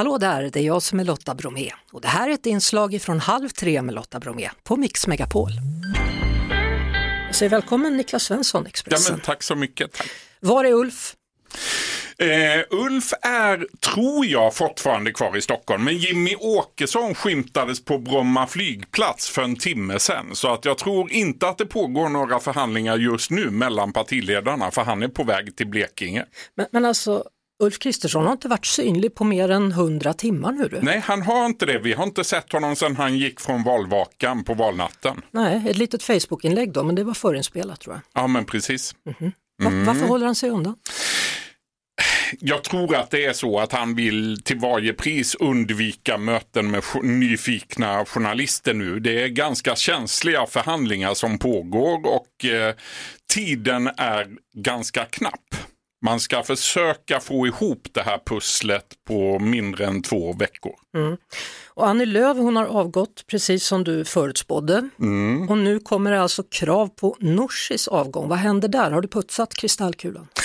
Hallå där, det är jag som är Lotta Bromé och det här är ett inslag från Halv tre med Lotta Bromé på Mix Megapol. Jag säger välkommen Niklas Svensson, Ja, Expressen. men tack så mycket. Tack. Var är Ulf? Eh, Ulf är, tror jag, fortfarande kvar i Stockholm. Men Jimmy Åkesson skymtades på Bromma flygplats för en timme sedan. Så att jag tror inte att det pågår några förhandlingar just nu mellan partiledarna. För han är på väg till Blekinge. Men, men alltså, Ulf Kristersson har inte varit synlig på mer än 100 timmar nu. Du. Nej, han har inte det. Vi har inte sett honom sedan han gick från valvakan på valnatten. Nej, ett litet Facebook-inlägg då, men det var förinspelat tror jag. Ja, men precis. Va- Varför håller han sig undan? Jag tror att det är så att han vill till varje pris undvika möten med nyfikna journalister nu. Det är ganska känsliga förhandlingar som pågår och eh, tiden är ganska knapp. Man ska försöka få ihop det här pusslet på mindre än två veckor. Och Annie Lööf hon har avgått precis som du förutspådde. Och nu kommer det alltså krav på Norsis avgång. Vad händer där? Har du putsat kristallkulan?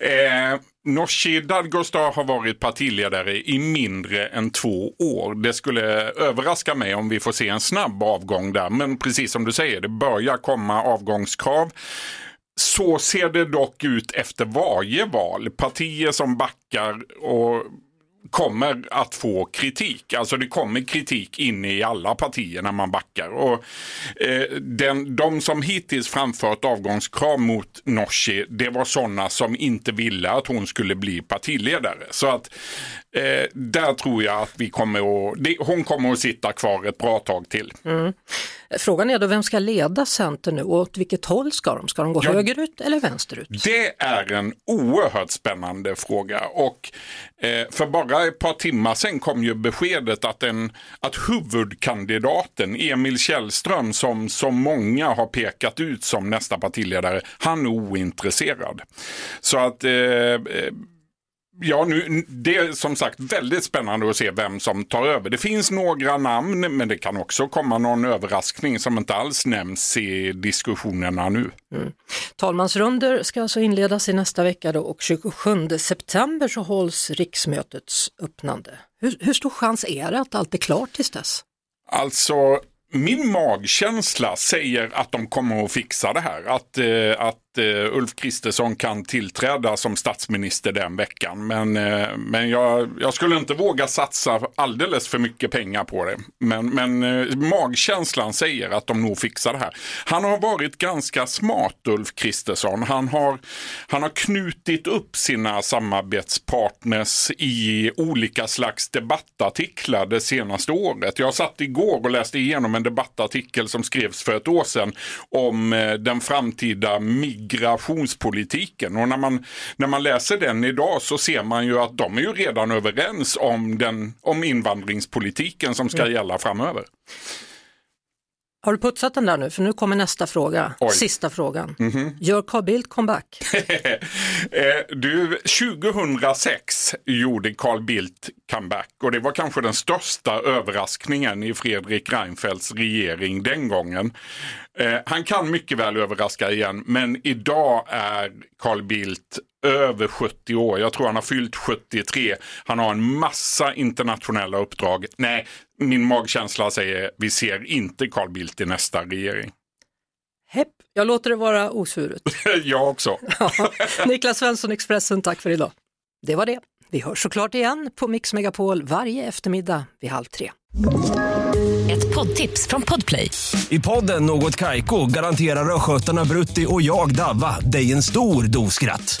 Eh, Nooshi Dadgostar har varit partiledare i mindre än två år. Det skulle överraska mig om vi får se en snabb avgång där. Men precis som du säger, det börjar komma avgångskrav. Så ser det dock ut efter varje val. Partier som backar och kommer att få kritik. Alltså det kommer kritik in i alla partier när man backar. Och, eh, den, de som hittills framfört avgångskrav mot Nooshi, det var sådana som inte ville att hon skulle bli partiledare. Så att eh, där tror jag att vi kommer att, det, hon kommer att sitta kvar ett bra tag till. Frågan är då vem ska leda Centern nu och åt vilket håll ska de? Ska de gå Ja. högerut eller vänsterut? Det är en oerhört spännande fråga och eh, för bara ett par timmar sedan kom ju beskedet att, en, att huvudkandidaten Emil Källström som så många har pekat ut som nästa partiledare, han är ointresserad. Så att eh, eh Ja, nu, det är som sagt väldigt spännande att se vem som tar över. Det finns några namn, men det kan också komma någon överraskning som inte alls nämns i diskussionerna nu. Talmansrunder ska alltså inledas i nästa vecka då och 27 september så hålls riksmötets öppnande. Hur, hur stor chans är det att allt är klart tills dess? Alltså, min magkänsla säger att de kommer att fixa det här. Att, eh, att eh, Ulf Kristersson kan tillträda som statsminister den veckan. Men, eh, men jag, jag skulle inte våga satsa alldeles för mycket pengar på det. Men, men eh, magkänslan säger att de nog fixar det här. Han har varit ganska smart, Ulf Kristersson. Han har, han har knutit upp sina samarbetspartners i olika slags debattartiklar det senaste året. Jag satt igår och läste igenom en debattartikel som skrevs för ett år sedan om eh, den framtida MIG migrationspolitiken. Och när man, när man läser den idag så ser man ju att de är ju redan överens om, den, om invandringspolitiken som ska gälla framöver. Har du putsat den där nu? För nu kommer nästa fråga, Oj. sista frågan. Gör Carl Bildt comeback? Eh, du, 2006 gjorde Carl Bildt comeback och det var kanske den största överraskningen i Fredrik Reinfeldts regering den gången. Eh, han kan mycket väl överraska igen, men idag är Carl Bildt över 70 år. Jag tror han har fyllt 73. Han har en massa internationella uppdrag. Nej, min magkänsla säger vi ser inte Carl Bildt i nästa regering. Hepp, jag låter det vara osvuret. jag också. Ja. Niklas Svensson, Expressen, tack för idag. Det var det. Vi hörs såklart igen på Mix Megapol varje eftermiddag vid halv tre. Ett poddtips från Podplay. I podden Något Kaiko garanterar östgötarna Brutti och jag, Davva, dig en stor dos skratt.